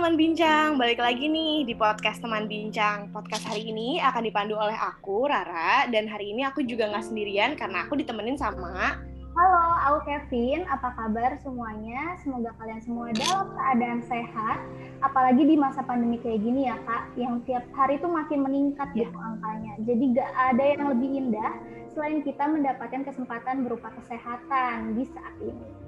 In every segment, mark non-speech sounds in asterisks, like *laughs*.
teman bincang, balik lagi nih di podcast teman bincang. Podcast hari ini akan dipandu oleh aku, Rara, dan hari ini aku juga nggak sendirian karena aku ditemenin sama... Halo, aku Kevin. Apa kabar semuanya? Semoga kalian semua dalam keadaan sehat. Apalagi di masa pandemi kayak gini ya, Kak, yang tiap hari tuh makin meningkat gitu angkanya. Jadi gak ada yang lebih indah selain kita mendapatkan kesempatan berupa kesehatan di saat ini.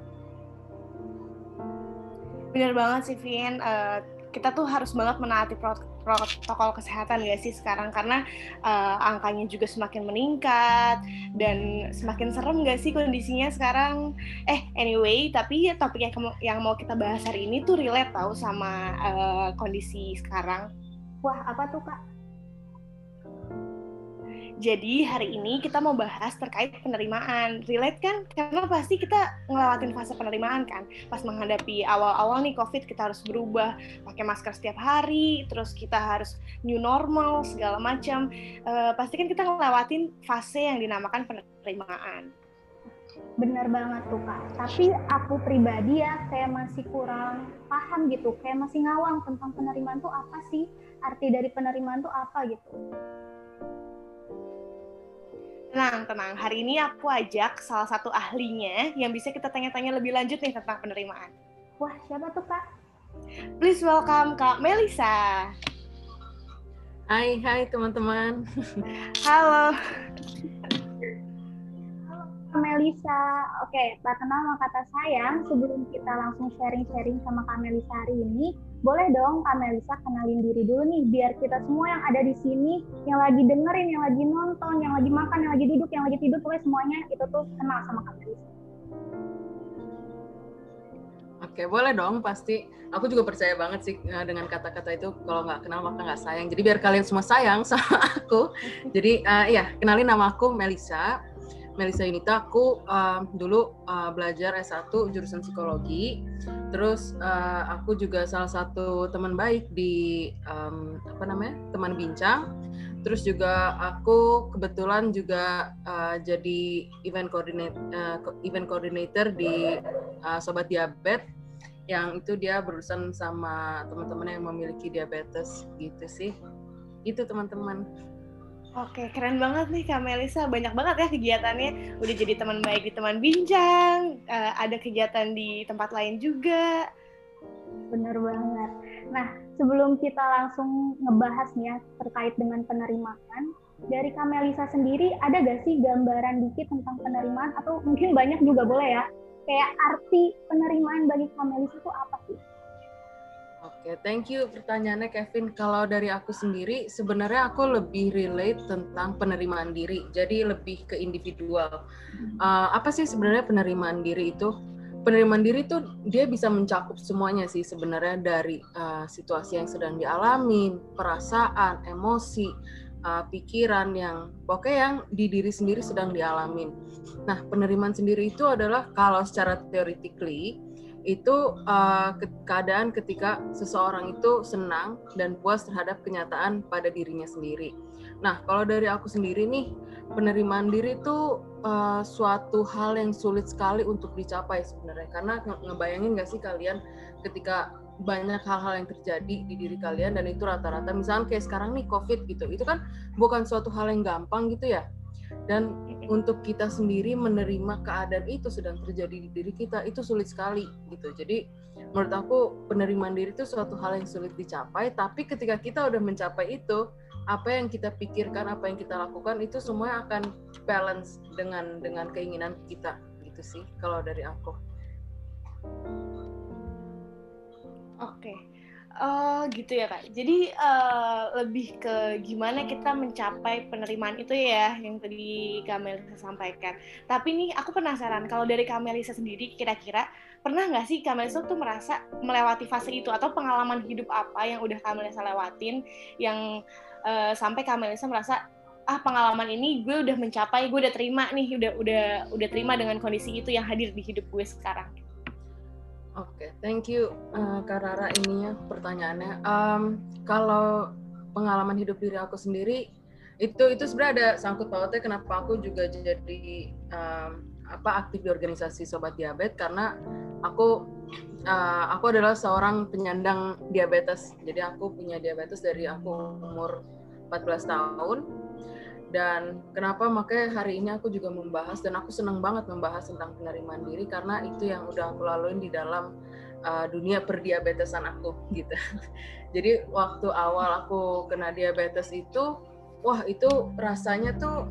Bener banget sih, Vin. Uh, kita tuh harus banget menaati protokol kesehatan gak sih sekarang? Karena uh, angkanya juga semakin meningkat dan semakin serem gak sih kondisinya sekarang? Eh anyway tapi ya topik yang, yang mau kita bahas hari ini tuh relate tau sama uh, kondisi sekarang. Wah apa tuh kak jadi hari ini kita mau bahas terkait penerimaan. Relate kan? Karena pasti kita ngelewatin fase penerimaan kan. Pas menghadapi awal-awal nih COVID kita harus berubah, pakai masker setiap hari, terus kita harus new normal segala macam. Uh, pasti kan kita ngelewatin fase yang dinamakan penerimaan. Bener banget tuh kak. Tapi aku pribadi ya kayak masih kurang paham gitu, kayak masih ngawang tentang penerimaan tuh apa sih? Arti dari penerimaan tuh apa gitu? Tenang, tenang. Hari ini aku ajak salah satu ahlinya yang bisa kita tanya-tanya lebih lanjut nih tentang penerimaan. Wah, siapa tuh, Kak? Please welcome Kak Melisa. Hai, hai teman-teman. Halo. Melisa. Oke, tak kenal sama kata sayang. Sebelum kita langsung sharing-sharing sama Kak Melisa hari ini, boleh dong Kak Melisa kenalin diri dulu nih, biar kita semua yang ada di sini, yang lagi dengerin, yang lagi nonton, yang lagi makan, yang lagi duduk, yang lagi tidur, pokoknya semuanya itu tuh kenal sama Kak Melisa. Oke, boleh dong, pasti. Aku juga percaya banget sih eh, dengan kata-kata itu. Kalau nggak kenal maka nggak sayang. Jadi biar kalian semua sayang *laughs* sama aku. Jadi uh, iya, kenalin nama aku Melisa Melisa Yunita, aku uh, dulu uh, belajar S1 jurusan psikologi. Terus uh, aku juga salah satu teman baik di um, apa namanya? teman bincang. Terus juga aku kebetulan juga uh, jadi event coordinator uh, event coordinator di uh, Sobat Diabetes yang itu dia berurusan sama teman-teman yang memiliki diabetes gitu sih. Itu teman-teman. Oke, keren banget nih Kak Melisa. Banyak banget ya kegiatannya. Udah jadi teman baik di teman bincang, uh, ada kegiatan di tempat lain juga. Bener banget. Nah, sebelum kita langsung ngebahas nih ya terkait dengan penerimaan, dari Kak Melisa sendiri ada gak sih gambaran dikit tentang penerimaan atau mungkin banyak juga boleh ya? Kayak arti penerimaan bagi Kak Melisa itu apa sih? Oke, okay, thank you pertanyaannya Kevin. Kalau dari aku sendiri, sebenarnya aku lebih relate tentang penerimaan diri. Jadi lebih ke individual. Uh, apa sih sebenarnya penerimaan diri itu? Penerimaan diri itu dia bisa mencakup semuanya sih sebenarnya dari uh, situasi yang sedang dialami, perasaan, emosi, uh, pikiran yang pokoknya yang di diri sendiri sedang dialamin. Nah, penerimaan sendiri itu adalah kalau secara theoretically itu uh, ke keadaan ketika seseorang itu senang dan puas terhadap kenyataan pada dirinya sendiri. Nah, kalau dari aku sendiri nih, penerimaan diri itu uh, suatu hal yang sulit sekali untuk dicapai sebenarnya. Karena nge ngebayangin gak sih kalian ketika banyak hal-hal yang terjadi di diri kalian dan itu rata-rata misalnya kayak sekarang nih covid gitu itu kan bukan suatu hal yang gampang gitu ya dan untuk kita sendiri menerima keadaan itu sedang terjadi di diri kita itu sulit sekali gitu jadi menurut aku penerimaan diri itu suatu hal yang sulit dicapai tapi ketika kita udah mencapai itu apa yang kita pikirkan apa yang kita lakukan itu semua akan balance dengan dengan keinginan kita gitu sih kalau dari aku oke okay. Oh gitu ya kak. Jadi uh, lebih ke gimana kita mencapai penerimaan itu ya yang tadi Kamelisa sampaikan. Tapi nih aku penasaran kalau dari Kamelisa sendiri kira-kira pernah nggak sih Kamelisa tuh merasa melewati fase itu atau pengalaman hidup apa yang udah Kamelisa lewatin yang uh, sampai Kamelisa merasa ah pengalaman ini gue udah mencapai gue udah terima nih udah udah udah terima dengan kondisi itu yang hadir di hidup gue sekarang. Thank you uh, Kak Rara ininya pertanyaannya. Um, kalau pengalaman hidup diri aku sendiri itu itu sebenarnya ada sangkut pautnya kenapa aku juga jadi um, apa aktif di organisasi sobat diabetes karena aku uh, aku adalah seorang penyandang diabetes. Jadi aku punya diabetes dari aku umur 14 tahun. Dan kenapa makanya hari ini aku juga membahas dan aku senang banget membahas tentang penerimaan diri karena itu yang udah aku laluin di dalam uh, dunia perdiabetesan aku gitu. *laughs* Jadi waktu awal aku kena diabetes itu, wah itu rasanya tuh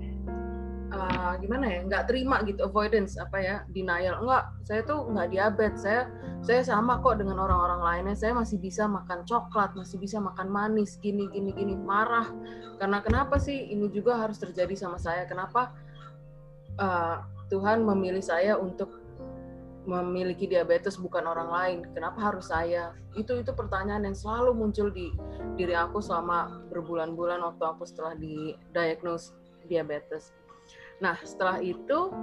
uh, gimana ya nggak terima gitu avoidance apa ya denial. Enggak saya tuh nggak diabetes saya saya sama kok dengan orang-orang lainnya. Saya masih bisa makan coklat masih bisa makan manis gini gini gini marah. Karena kenapa sih ini juga harus terjadi sama saya? Kenapa uh, Tuhan memilih saya untuk memiliki diabetes bukan orang lain. Kenapa harus saya? Itu itu pertanyaan yang selalu muncul di diri aku selama berbulan-bulan waktu aku setelah di diagnose diabetes. Nah, setelah itu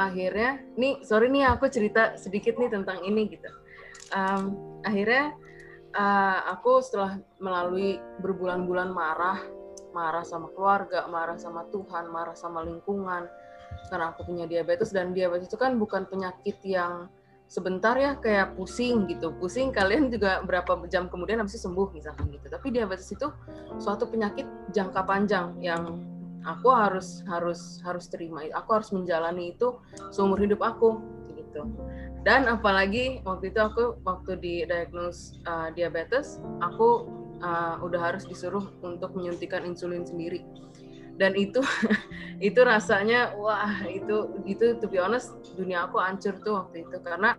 akhirnya, nih sorry nih aku cerita sedikit nih tentang ini gitu. Um, akhirnya uh, aku setelah melalui berbulan-bulan marah, marah sama keluarga, marah sama Tuhan, marah sama lingkungan, karena aku punya diabetes dan diabetes itu kan bukan penyakit yang sebentar ya kayak pusing gitu. Pusing kalian juga berapa jam kemudian habis sembuh misalkan gitu. Tapi diabetes itu suatu penyakit jangka panjang yang aku harus harus harus terima. Aku harus menjalani itu seumur hidup aku gitu. Dan apalagi waktu itu aku waktu di diagnose uh, diabetes aku uh, udah harus disuruh untuk menyuntikkan insulin sendiri dan itu *laughs* itu rasanya wah itu itu to be honest dunia aku hancur tuh waktu itu. Karena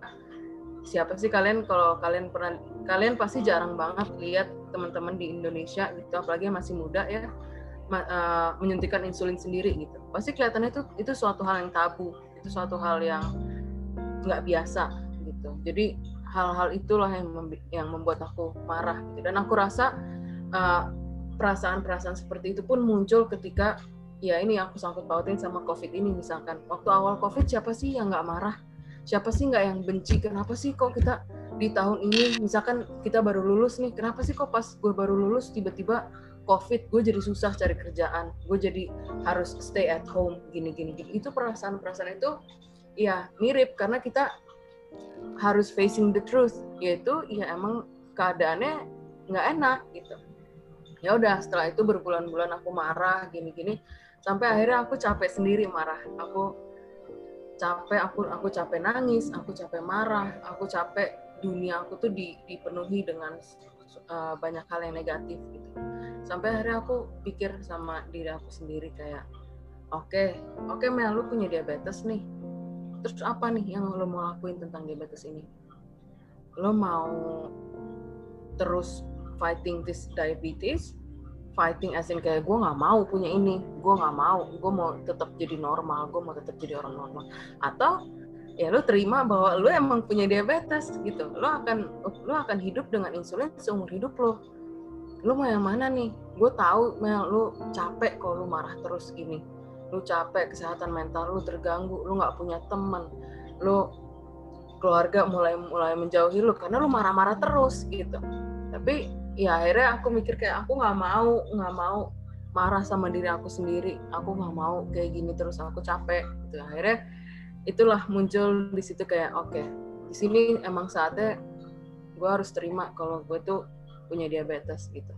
siapa sih kalian kalau kalian pernah kalian pasti jarang banget lihat teman-teman di Indonesia gitu apalagi yang masih muda ya uh, menyuntikkan insulin sendiri gitu. Pasti kelihatannya itu itu suatu hal yang tabu itu suatu hal yang nggak biasa gitu. Jadi hal-hal itulah yang yang membuat aku marah gitu. Dan aku rasa uh, perasaan-perasaan seperti itu pun muncul ketika ya ini aku sangkut pautin sama covid ini misalkan. Waktu awal covid siapa sih yang nggak marah? Siapa sih nggak yang benci? Kenapa sih kok kita di tahun ini misalkan kita baru lulus nih kenapa sih kok pas gue baru lulus tiba-tiba covid gue jadi susah cari kerjaan gue jadi harus stay at home gini gini gini itu perasaan perasaan itu ya mirip karena kita harus facing the truth yaitu ya emang keadaannya nggak enak gitu ya udah setelah itu berbulan-bulan aku marah gini gini sampai akhirnya aku capek sendiri marah. Aku capek aku aku capek nangis aku capek marah aku capek dunia aku tuh dipenuhi dengan uh, banyak hal yang negatif gitu. Sampai akhirnya aku pikir sama diri aku sendiri kayak oke okay, oke okay, Mel punya diabetes nih. Terus apa nih yang lo mau lakuin tentang diabetes ini? Lo mau terus fighting this diabetes fighting as in kayak gue nggak mau punya ini gue nggak mau gue mau tetap jadi normal gue mau tetap jadi orang normal. Atau ya lo terima bahwa lo emang punya diabetes gitu. Lo akan lo akan hidup dengan insulin seumur hidup lo lu mau yang mana nih? Gue tahu Mel lu capek kalau lu marah terus gini. Lu capek kesehatan mental lu terganggu lu nggak punya temen. Lu keluarga mulai mulai menjauhi lu karena lu marah-marah terus gitu. Tapi ya akhirnya aku mikir kayak aku nggak mau nggak mau marah sama diri aku sendiri aku nggak mau kayak gini terus aku capek gitu akhirnya itulah muncul di situ kayak oke okay, di sini emang saatnya gue harus terima kalau gue tuh punya diabetes gitu.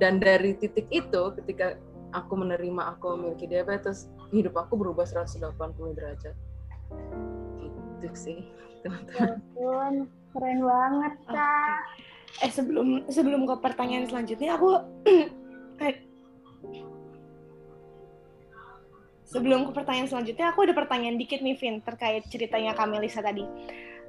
Dan dari titik itu ketika aku menerima aku memiliki diabetes, hidup aku berubah 180 derajat. Gitu sih, teman-teman. Ya keren banget, Kak. Okay. Eh sebelum sebelum ke pertanyaan selanjutnya aku *clears throat* Sebelum ke pertanyaan selanjutnya, aku ada pertanyaan dikit nih, Vin, terkait ceritanya Kamelisa tadi.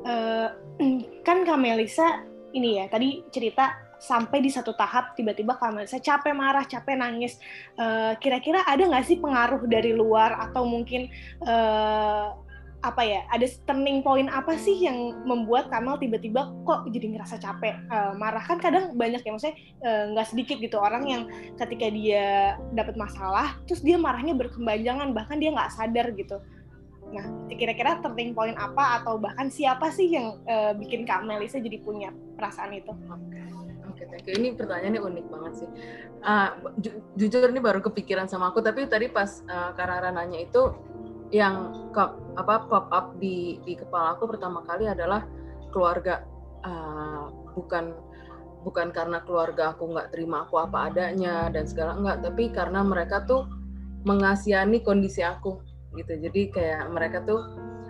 Uh, *clears throat* kan Kamelisa ini ya tadi cerita sampai di satu tahap tiba-tiba kamu saya capek marah capek nangis eh, kira-kira ada nggak sih pengaruh dari luar atau mungkin uh, apa ya ada turning point apa sih yang membuat Kamal tiba-tiba kok jadi ngerasa capek uh, marah kan kadang banyak ya maksudnya nggak uh, sedikit gitu orang yang ketika dia dapat masalah terus dia marahnya berkembangan bahkan dia nggak sadar gitu Nah, kira-kira turning point apa atau bahkan siapa sih yang uh, bikin Kak Melisa jadi punya perasaan itu? Oke, okay. Ini pertanyaannya unik banget sih. Uh, ju jujur ini baru kepikiran sama aku, tapi tadi pas uh, Karara nanya itu, yang ke, apa pop up di di kepala aku pertama kali adalah keluarga. Uh, bukan bukan karena keluarga aku nggak terima aku apa adanya dan segala enggak tapi karena mereka tuh mengasihani kondisi aku gitu. Jadi kayak mereka tuh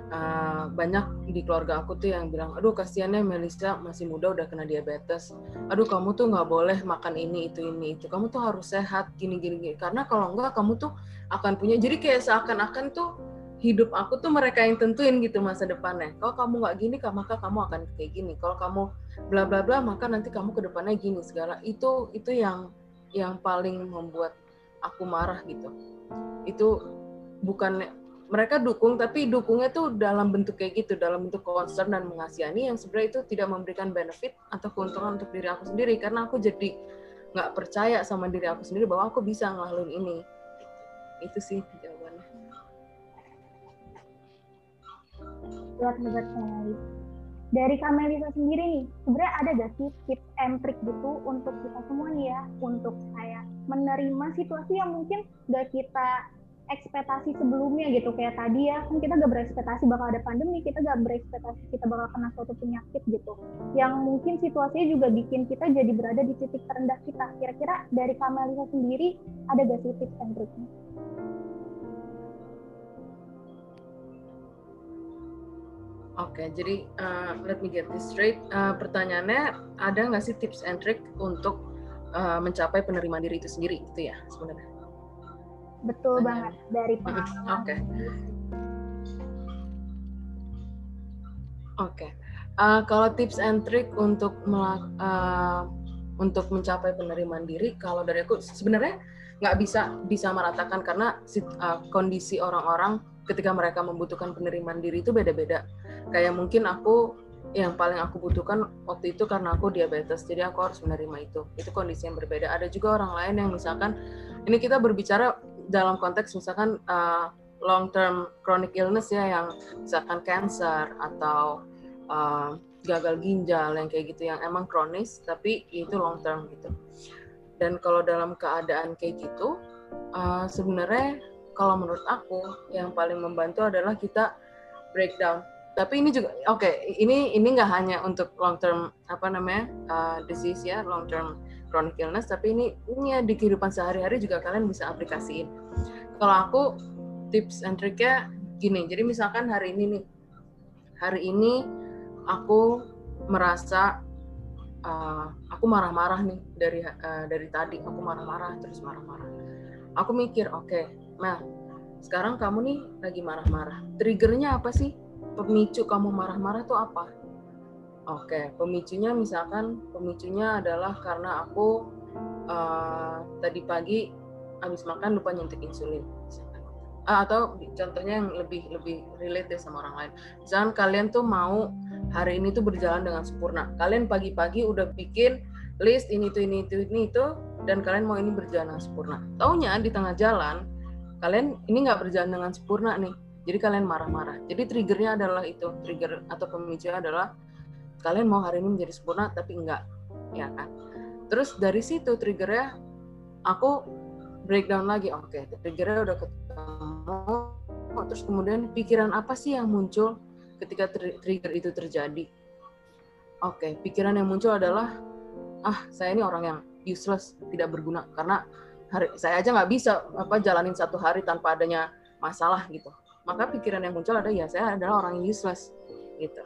uh, banyak di keluarga aku tuh yang bilang aduh kasihannya Melisa masih muda udah kena diabetes. Aduh kamu tuh nggak boleh makan ini itu ini itu. Kamu tuh harus sehat gini gini, gini. karena kalau enggak kamu tuh akan punya jadi kayak seakan-akan tuh hidup aku tuh mereka yang tentuin gitu masa depannya. Kalau kamu nggak gini, maka kamu akan kayak gini. Kalau kamu bla bla bla, maka nanti kamu ke depannya gini segala. Itu itu yang yang paling membuat aku marah gitu. Itu bukan mereka dukung, tapi dukungnya tuh dalam bentuk kayak gitu, dalam bentuk concern dan mengasihani yang sebenarnya itu tidak memberikan benefit atau keuntungan untuk diri aku sendiri karena aku jadi nggak percaya sama diri aku sendiri bahwa aku bisa ngelaluin ini. Itu sih buat hebat Kamelis. Dari Kamelisa sendiri nih, sebenarnya ada gak sih tips and trick gitu untuk kita semua nih ya, untuk saya menerima situasi yang mungkin gak kita ekspektasi sebelumnya gitu kayak tadi ya kan kita gak berekspektasi bakal ada pandemi kita gak berekspektasi kita bakal kena suatu penyakit gitu yang mungkin situasinya juga bikin kita jadi berada di titik terendah kita kira-kira dari Kamelisa sendiri ada gak sih tips and? Oke, okay, jadi uh, let me get this straight. Uh, pertanyaannya, ada nggak sih tips and trick untuk uh, mencapai penerimaan diri itu sendiri, itu ya sebenarnya? Betul Tanya. banget dari pengalaman. Oke. Okay. Oke. Okay. Uh, kalau tips and trick untuk uh, untuk mencapai penerimaan diri, kalau dari aku sebenarnya nggak bisa bisa meratakan karena uh, kondisi orang-orang ketika mereka membutuhkan penerimaan diri itu beda-beda kayak mungkin aku yang paling aku butuhkan waktu itu karena aku diabetes jadi aku harus menerima itu. Itu kondisi yang berbeda. Ada juga orang lain yang misalkan ini kita berbicara dalam konteks misalkan uh, long term chronic illness ya yang misalkan cancer atau uh, gagal ginjal yang kayak gitu yang emang kronis tapi itu long term gitu. Dan kalau dalam keadaan kayak gitu uh, sebenarnya kalau menurut aku yang paling membantu adalah kita breakdown tapi ini juga oke okay, ini ini nggak hanya untuk long term apa namanya uh, disease ya long term chronic illness tapi ini ini ya di kehidupan sehari-hari juga kalian bisa aplikasiin. Kalau aku tips and triknya gini jadi misalkan hari ini nih hari ini aku merasa uh, aku marah-marah nih dari uh, dari tadi aku marah-marah terus marah-marah. Aku mikir oke okay, Mel sekarang kamu nih lagi marah-marah triggernya apa sih pemicu kamu marah-marah tuh apa? Oke, pemicunya misalkan pemicunya adalah karena aku uh, tadi pagi habis makan lupa nyuntik insulin. Uh, atau contohnya yang lebih lebih relate sama orang lain. Misalkan kalian tuh mau hari ini tuh berjalan dengan sempurna. Kalian pagi-pagi udah bikin list ini tuh ini itu ini itu dan kalian mau ini berjalan dengan sempurna. Taunya di tengah jalan kalian ini nggak berjalan dengan sempurna nih jadi kalian marah-marah. Jadi triggernya adalah itu, trigger atau pemicunya adalah kalian mau hari ini menjadi sempurna tapi enggak, ya kan? Terus dari situ triggernya aku breakdown lagi, oke, okay, triggernya udah ketemu, terus kemudian pikiran apa sih yang muncul ketika trigger itu terjadi? Oke, okay, pikiran yang muncul adalah ah saya ini orang yang useless, tidak berguna karena hari, saya aja nggak bisa apa jalanin satu hari tanpa adanya masalah gitu maka pikiran yang muncul ada ya saya adalah orang useless gitu.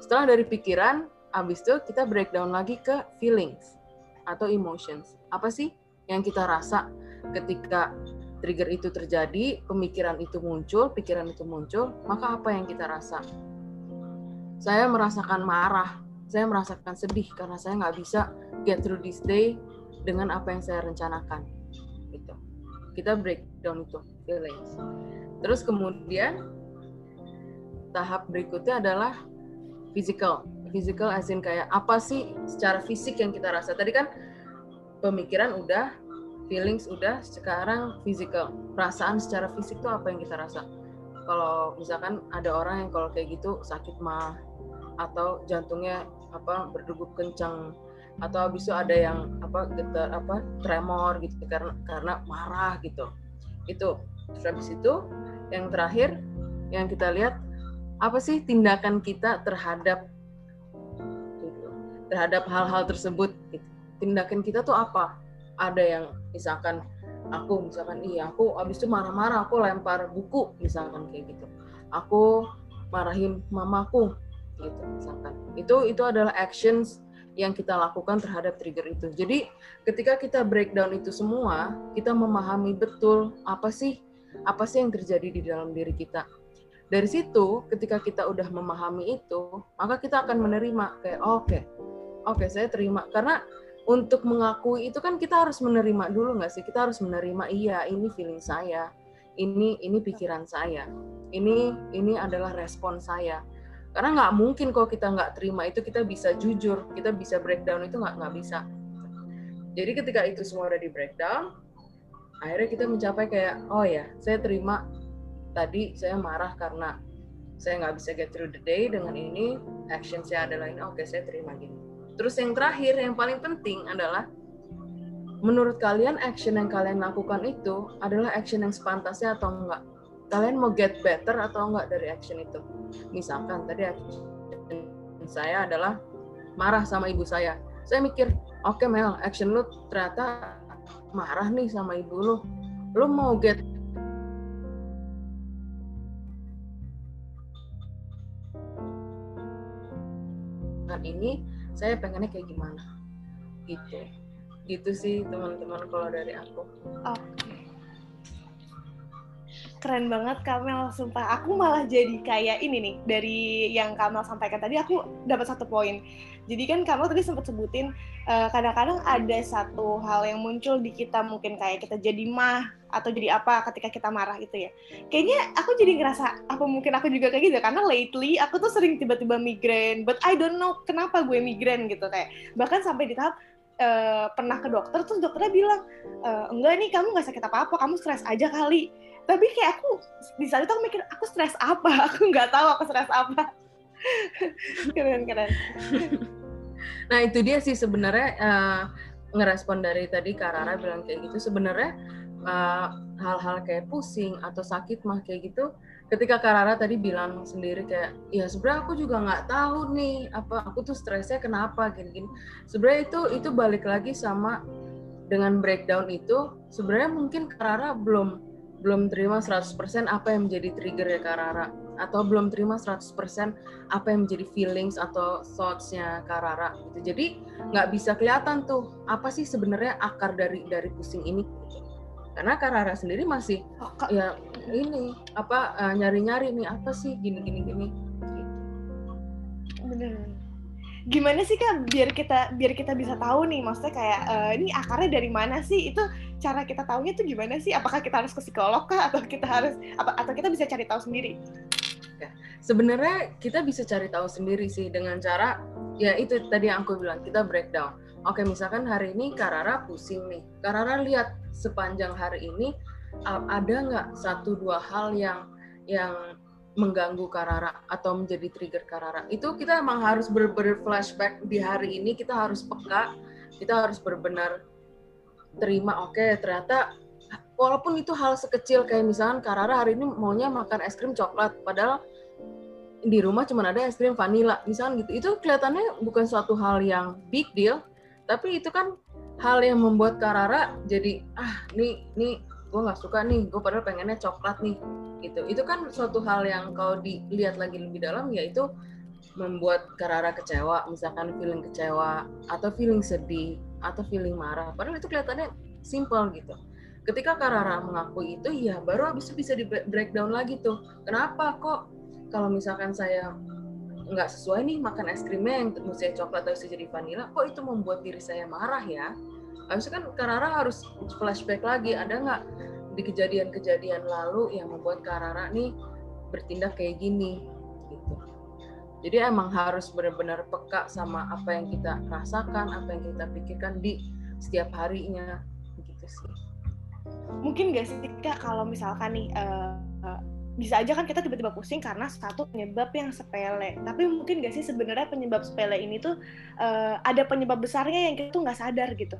Setelah dari pikiran, habis itu kita breakdown lagi ke feelings atau emotions. Apa sih yang kita rasa ketika trigger itu terjadi, pemikiran itu muncul, pikiran itu muncul, maka apa yang kita rasa? Saya merasakan marah, saya merasakan sedih karena saya nggak bisa get through this day dengan apa yang saya rencanakan. Gitu. Kita breakdown itu feelings. Terus kemudian tahap berikutnya adalah physical. Physical as in kayak apa sih secara fisik yang kita rasa. Tadi kan pemikiran udah, feelings udah, sekarang physical. Perasaan secara fisik tuh apa yang kita rasa. Kalau misalkan ada orang yang kalau kayak gitu sakit mah atau jantungnya apa berdegup kencang atau habis itu ada yang apa getar apa tremor gitu karena karena marah gitu itu. Terus habis itu yang terakhir yang kita lihat apa sih tindakan kita terhadap gitu, terhadap hal-hal tersebut? Gitu. tindakan kita tuh apa? Ada yang misalkan aku misalkan iya aku abis itu marah-marah aku lempar buku misalkan kayak gitu. Aku marahin mamaku gitu misalkan. Itu itu adalah actions yang kita lakukan terhadap trigger itu. Jadi ketika kita breakdown itu semua kita memahami betul apa sih apa sih yang terjadi di dalam diri kita. Dari situ ketika kita udah memahami itu maka kita akan menerima kayak oke okay, oke okay, saya terima. Karena untuk mengakui itu kan kita harus menerima dulu nggak sih? Kita harus menerima iya ini feeling saya. Ini ini pikiran saya. Ini ini adalah respon saya karena nggak mungkin kalau kita nggak terima itu kita bisa jujur kita bisa breakdown itu nggak nggak bisa. Jadi ketika itu semua udah di breakdown akhirnya kita mencapai kayak oh ya saya terima tadi saya marah karena saya nggak bisa get through the day dengan ini action saya adalah ini oke saya terima gini. Terus yang terakhir yang paling penting adalah menurut kalian action yang kalian lakukan itu adalah action yang sepantasnya atau enggak kalian mau get better atau enggak dari action itu? Misalkan tadi action saya adalah marah sama ibu saya. Saya mikir oke okay, Mel action lu ternyata marah nih sama ibu lu. Lu mau get ini saya pengennya kayak gimana? Gitu. Gitu sih teman-teman kalau dari aku. Oke. okay keren banget Kamel sumpah. Aku malah jadi kayak ini nih dari yang Kamel sampaikan tadi aku dapat satu poin. Jadi kan Kamel tadi sempat sebutin eh, kadang-kadang ada satu hal yang muncul di kita mungkin kayak kita jadi mah atau jadi apa ketika kita marah itu ya. Kayaknya aku jadi ngerasa apa mungkin aku juga kayak gitu? Karena lately aku tuh sering tiba-tiba migrain but I don't know kenapa gue migrain gitu kayak bahkan sampai di tahap Uh, pernah ke dokter terus dokternya bilang e, enggak nih kamu nggak sakit apa apa kamu stres aja kali tapi kayak aku di saat itu aku mikir aku stres apa? *laughs* Aku nggak tahu aku stres apa. *laughs* Keren keren. Nah itu dia sih sebenarnya uh, ngerespon dari tadi Karara bilang kayak gitu. Sebenarnya eh, hal-hal kayak pusing atau sakit mah kayak gitu ketika Karara tadi bilang sendiri kayak ya sebenarnya aku juga nggak tahu nih apa aku tuh stresnya kenapa? Gini-gini. Sebenarnya itu itu balik lagi sama dengan breakdown itu. Sebenarnya mungkin Karara belum belum terima 100% apa yang menjadi trigger ya Karara atau belum terima 100% apa yang menjadi feelings atau thoughts-nya Karara gitu. Jadi nggak bisa kelihatan tuh apa sih sebenarnya akar dari dari pusing ini. Karena Karara sendiri masih oh, ya ini apa uh, nyari-nyari nih apa sih gini gini gini. Gimana sih kak biar kita biar kita bisa tahu nih maksudnya kayak uh, ini akarnya dari mana sih? Itu cara kita tahunya tuh gimana sih? Apakah kita harus ke psikolog kah? Atau kita harus apa atau kita bisa cari tahu sendiri? Ya, sebenarnya kita bisa cari tahu sendiri sih dengan cara ya itu tadi yang aku bilang kita breakdown. Oke misalkan hari ini Karara pusing nih. Karara lihat sepanjang hari ini ada nggak satu dua hal yang yang mengganggu Karara atau menjadi trigger Karara. Itu kita emang harus ber-ber flashback di hari ini kita harus peka kita harus benar-benar terima oke okay, ternyata walaupun itu hal sekecil kayak misalkan Karara hari ini maunya makan es krim coklat padahal di rumah cuma ada es krim vanilla misalkan gitu. Itu kelihatannya bukan suatu hal yang big deal tapi itu kan hal yang membuat Karara jadi ah nih nih gue nggak suka nih gue padahal pengennya coklat nih gitu. Itu kan suatu hal yang kalau dilihat lagi lebih dalam yaitu membuat Karara kecewa misalkan feeling kecewa atau feeling sedih atau feeling marah. Padahal itu kelihatannya simple gitu. Ketika Karara mengakui itu ya baru habis itu bisa di breakdown lagi tuh. Kenapa kok kalau misalkan saya nggak sesuai nih makan es krimnya yang mesti coklat atau jadi vanilla kok itu membuat diri saya marah ya? Harusnya kan Karara harus flashback lagi ada nggak di kejadian-kejadian lalu yang membuat Karara nih bertindak kayak gini gitu. Jadi emang harus benar-benar peka sama apa yang kita rasakan apa yang kita pikirkan di setiap harinya gitu sih. Mungkin gak sih kak kalau misalkan nih uh, bisa aja kan kita tiba-tiba pusing karena satu penyebab yang sepele. Tapi mungkin gak sih sebenarnya penyebab sepele ini tuh uh, ada penyebab besarnya yang kita tuh nggak sadar gitu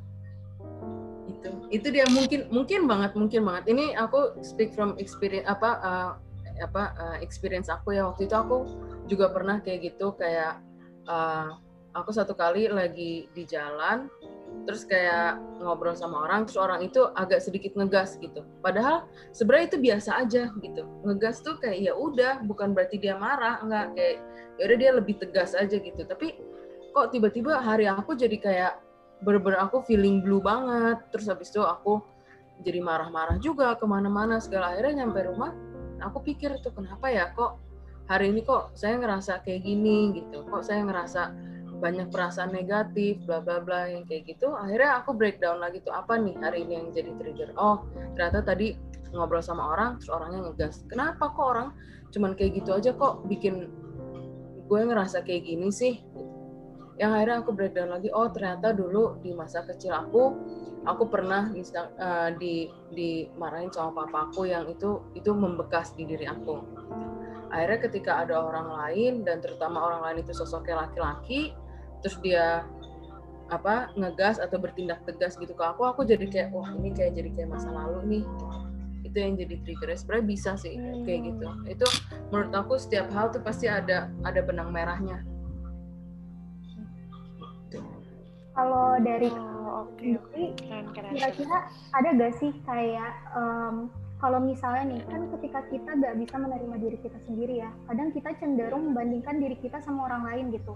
itu itu dia mungkin mungkin banget mungkin banget. Ini aku speak from experience apa uh, apa uh, experience aku ya. Waktu itu aku juga pernah kayak gitu kayak uh, aku satu kali lagi di jalan terus kayak ngobrol sama orang terus orang itu agak sedikit ngegas gitu. Padahal sebenarnya itu biasa aja gitu. Ngegas tuh kayak ya udah bukan berarti dia marah enggak. Kayak ya udah dia lebih tegas aja gitu. Tapi kok tiba-tiba hari aku jadi kayak bener-bener aku feeling blue banget. Terus habis itu aku jadi marah-marah juga ke mana-mana segala. Akhirnya nyampe rumah aku pikir tuh kenapa ya kok hari ini kok saya ngerasa kayak gini? Gitu. Kok saya ngerasa banyak perasaan negatif bla bla bla yang kayak gitu. Akhirnya aku breakdown lagi tuh apa nih hari ini yang jadi trigger? Oh ternyata tadi ngobrol sama orang terus orangnya ngegas. Kenapa kok orang cuman kayak gitu aja kok bikin gue ngerasa kayak gini sih yang akhirnya aku breakdown lagi. Oh ternyata dulu di masa kecil aku aku pernah uh, di dimarahin sama papaku yang itu itu membekas di diri aku. Akhirnya ketika ada orang lain dan terutama orang lain itu sosoknya laki-laki terus dia apa ngegas atau bertindak tegas gitu ke aku aku jadi kayak wah ini kayak jadi kayak masa lalu nih. Itu yang jadi trigger. Sebenarnya bisa sih kayak gitu. Itu menurut aku setiap hal tuh pasti ada ada benang merahnya kalau dari oh, okay. kira-kira ada gak sih kayak um, kalau misalnya nih kan ketika kita gak bisa menerima diri kita sendiri ya kadang kita cenderung membandingkan diri kita sama orang lain gitu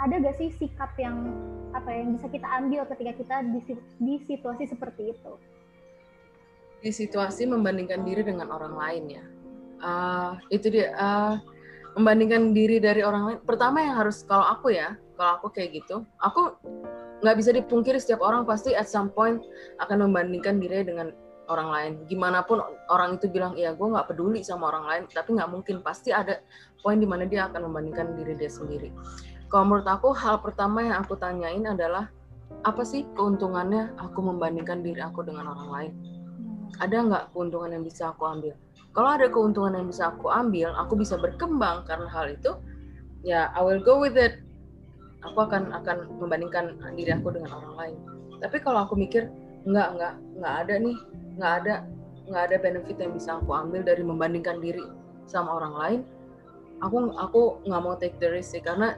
ada gak sih sikap yang apa yang bisa kita ambil ketika kita di, di situasi seperti itu? Di situasi membandingkan diri dengan orang lain ya, uh, itu dia uh, membandingkan diri dari orang lain. Pertama yang harus kalau aku ya, kalau aku kayak gitu, aku nggak bisa dipungkiri setiap orang pasti at some point akan membandingkan diri dengan orang lain. Gimana pun orang itu bilang, ya gue nggak peduli sama orang lain, tapi nggak mungkin pasti ada poin di mana dia akan membandingkan diri dia sendiri kalau menurut aku hal pertama yang aku tanyain adalah apa sih keuntungannya aku membandingkan diri aku dengan orang lain? Ada nggak keuntungan yang bisa aku ambil? Kalau ada keuntungan yang bisa aku ambil, aku bisa berkembang karena hal itu, ya I will go with it. Aku akan akan membandingkan diri aku dengan orang lain. Tapi kalau aku mikir nggak nggak nggak ada nih, nggak ada nggak ada benefit yang bisa aku ambil dari membandingkan diri sama orang lain, aku aku nggak mau take the risk sih karena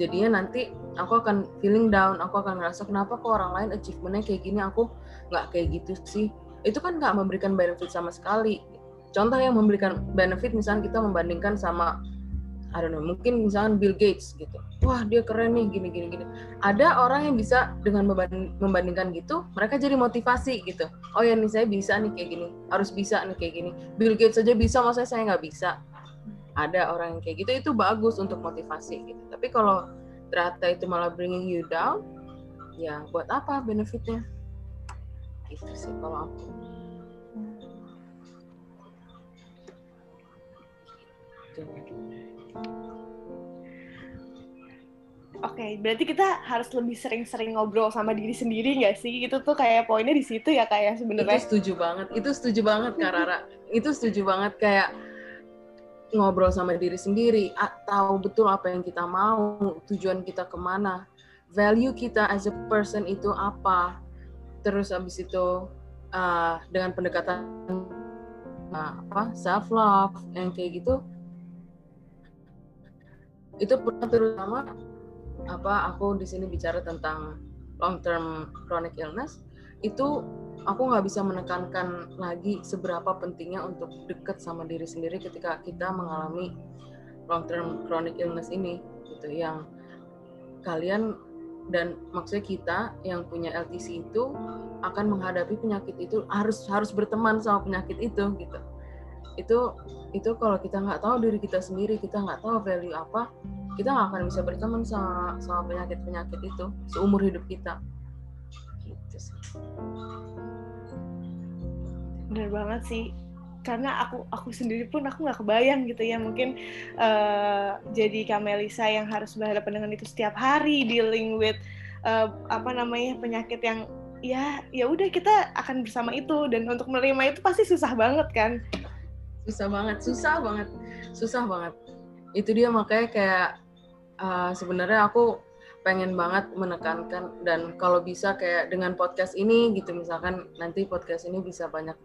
jadinya nanti aku akan feeling down aku akan ngerasa kenapa kok orang lain achievementnya kayak gini aku nggak kayak gitu sih itu kan nggak memberikan benefit sama sekali contoh yang memberikan benefit misalnya kita membandingkan sama I don't know, mungkin misalnya Bill Gates gitu. Wah, dia keren nih gini gini gini. Ada orang yang bisa dengan membandingkan gitu, mereka jadi motivasi gitu. Oh ya nih saya bisa nih kayak gini, harus bisa nih kayak gini. Bill Gates saja bisa, masa saya nggak bisa ada orang yang kayak gitu itu bagus untuk motivasi gitu tapi kalau ternyata itu malah bringing you down ya buat apa benefitnya gitu sih kalau aku Oke, okay, berarti kita harus lebih sering-sering ngobrol sama diri sendiri nggak sih? Itu tuh kayak poinnya di situ ya kayak ya, sebenarnya. Itu setuju banget. Itu setuju banget Kak Rara. itu setuju banget kayak ngobrol sama diri sendiri, tahu betul apa yang kita mau, tujuan kita ke mana, value kita as a person itu apa, terus habis itu uh, dengan pendekatan uh, apa self love yang kayak gitu, itu pernah terutama apa aku di sini bicara tentang long term chronic illness itu aku nggak bisa menekankan lagi seberapa pentingnya untuk dekat sama diri sendiri ketika kita mengalami long term chronic illness ini gitu. Yang kalian dan maksudnya kita yang punya LTC itu akan menghadapi penyakit itu harus harus berteman sama penyakit itu gitu. Itu itu kalau kita nggak tahu diri kita sendiri kita nggak tahu value apa kita nggak akan bisa berteman sama sama penyakit penyakit itu seumur hidup kita. Gitu sih. Bener banget sih. Karena aku aku sendiri pun aku nggak kebayang gitu ya mungkin uh, jadi Kamelisa yang harus berhadapan dengan itu setiap hari dealing with uh, apa namanya penyakit yang ya ya udah kita akan bersama itu. Dan untuk menerima itu pasti susah banget kan? Susah banget susah banget susah banget itu dia makanya kayak uh, sebenarnya aku pengen banget menekankan dan kalau bisa kayak dengan podcast ini gitu misalkan nanti podcast ini bisa banyak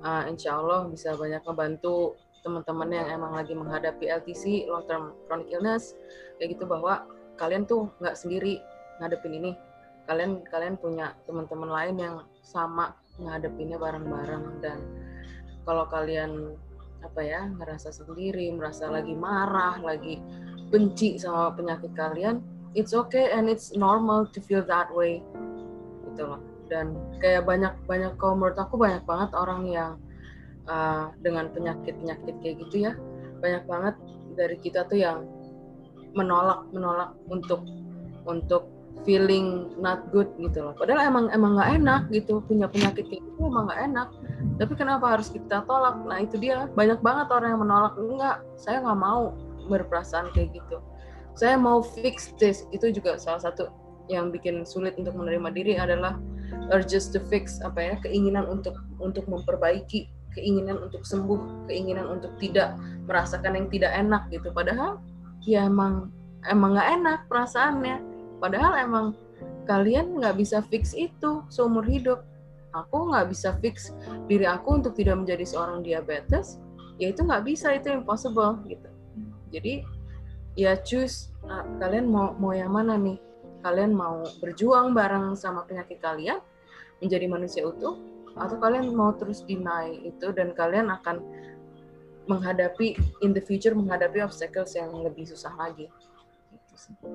uh, insya Allah bisa banyak membantu teman-teman yang emang lagi menghadapi LTC long term chronic illness kayak gitu bahwa kalian tuh nggak sendiri ngadepin ini. Kalian kalian punya teman-teman lain yang sama ngadepinnya bareng-bareng dan kalau kalian apa ya ngerasa sendiri merasa lagi marah lagi benci sama penyakit kalian it's okay and it's normal to feel that way gitu loh. Dan kayak banyak banyak kalau menurut aku banyak banget orang yang uh, dengan penyakit penyakit kayak gitu ya banyak banget dari kita tuh yang menolak menolak untuk untuk feeling not good gitu loh. Padahal emang emang nggak enak gitu punya penyakit kayak gitu emang nggak enak. Tapi kenapa harus kita tolak? Nah itu dia. Banyak banget orang yang menolak. Enggak saya nggak mau berperasaan kayak gitu. Saya mau fix this. Itu juga salah satu yang bikin sulit untuk menerima diri adalah urges to fix apa ya keinginan untuk untuk memperbaiki keinginan untuk sembuh keinginan untuk tidak merasakan yang tidak enak gitu. Padahal ya emang emang nggak enak perasaannya padahal emang kalian nggak bisa fix itu seumur hidup. Aku nggak bisa fix diri aku untuk tidak menjadi seorang diabetes ya itu nggak bisa itu impossible gitu. Jadi ya choose nah, kalian mau mau yang mana nih? Kalian mau berjuang bareng sama penyakit kalian menjadi manusia utuh atau kalian mau terus deny itu dan kalian akan menghadapi in the future menghadapi obstacles yang lebih susah lagi. Gitu.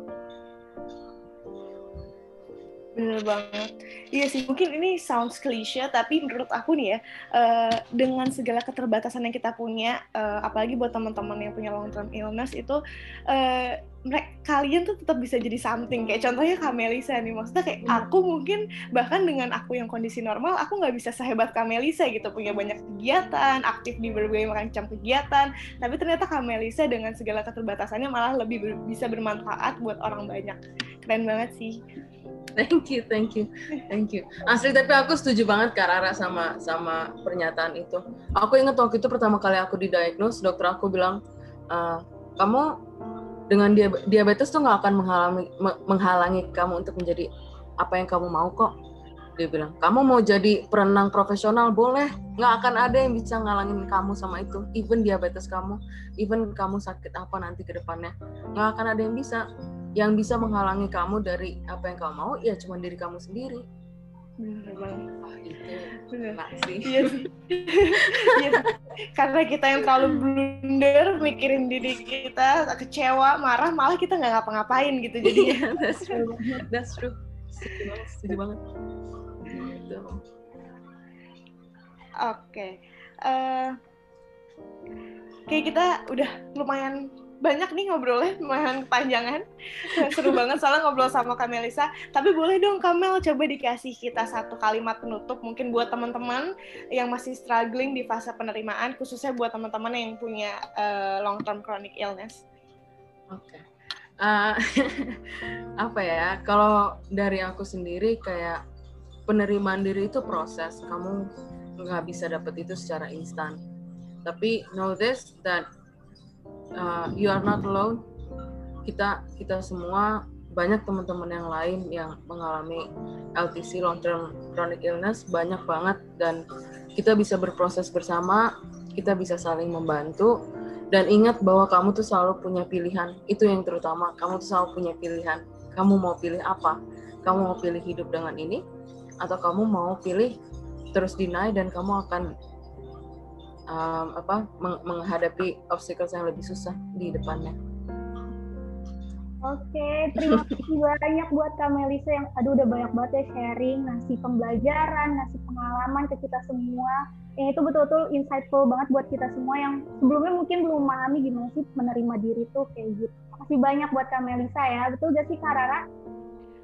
Bener banget. Iya sih, mungkin ini sounds klise, tapi menurut aku nih ya, uh, dengan segala keterbatasan yang kita punya, uh, apalagi buat teman-teman yang punya long term illness itu, uh, mereka kalian tuh tetap bisa jadi something. Kayak contohnya Kak Melisa nih, maksudnya kayak hmm. aku mungkin bahkan dengan aku yang kondisi normal, aku nggak bisa sehebat Kak Melisa gitu, punya banyak kegiatan, aktif di berbagai macam kegiatan, tapi ternyata Kak Melisa dengan segala keterbatasannya malah lebih ber bisa bermanfaat buat orang banyak. Keren banget sih. Thank you, thank you, thank you. Asli tapi aku setuju banget Kak Rara sama sama pernyataan itu. Aku ingat waktu itu pertama kali aku didiagnose, dokter aku bilang, e, kamu dengan diabetes tuh nggak akan menghalangi menghalangi kamu untuk menjadi apa yang kamu mau kok. Dia bilang, kamu mau jadi perenang profesional boleh, nggak akan ada yang bisa ngalangin kamu sama itu. Even diabetes kamu, even kamu sakit apa nanti ke depannya, nggak akan ada yang bisa. Yang bisa menghalangi kamu dari apa yang kamu mau ya cuma diri kamu sendiri. Benar banget. Benar sih. Iya *laughs* iya. karena kita yang terlalu blunder mikirin diri kita kecewa marah malah kita nggak ngapa-ngapain gitu jadinya. That's true. That's true. Setuju banget. Setuju banget gitu. oke okay. uh, eh, kayak kita udah lumayan banyak nih ngobrolnya lumayan kepanjangan *laughs* seru banget soalnya ngobrol sama Kamelisa tapi boleh dong Kamel coba dikasih kita satu kalimat penutup mungkin buat teman-teman yang masih struggling di fase penerimaan khususnya buat teman-teman yang punya uh, long term chronic illness oke okay. uh, eh, *laughs* apa ya kalau dari aku sendiri kayak penerimaan diri itu proses. Kamu nggak bisa dapet itu secara instan. Tapi know this that uh, you are not alone. Kita kita semua banyak teman-teman yang lain yang mengalami LTC long term chronic illness banyak banget. Dan kita bisa berproses bersama kita bisa saling membantu. Dan ingat bahwa kamu tuh selalu punya pilihan. Itu yang terutama kamu tuh selalu punya pilihan. Kamu mau pilih apa? Kamu mau pilih hidup dengan ini atau kamu mau pilih terus deny dan kamu akan um, apa meng menghadapi obstacles yang lebih susah di depannya. Oke, terima *laughs* kasih banyak buat Kak Melisa yang aduh udah banyak banget ya sharing, ngasih pembelajaran, ngasih pengalaman ke kita semua. Yang itu betul-betul insightful banget buat kita semua yang sebelumnya mungkin belum memahami gimana sih menerima diri tuh kayak gitu. Makasih banyak buat Kak Melisa ya. Betul gak sih Kak Rara?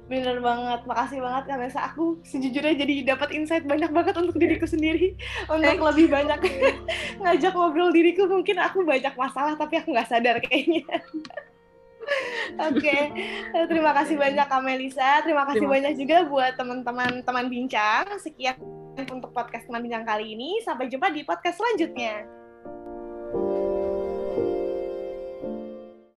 Bener banget, makasih banget Kak. Aku sejujurnya jadi dapat insight banyak banget untuk diriku sendiri. Untuk lebih banyak *laughs* ngajak ngobrol diriku, mungkin aku banyak masalah tapi aku nggak sadar kayaknya. *laughs* Oke, okay. terima kasih banyak Kak Melisa. Terima kasih terima banyak juga buat teman-teman teman bincang. Sekian untuk podcast teman bincang kali ini. Sampai jumpa di podcast selanjutnya.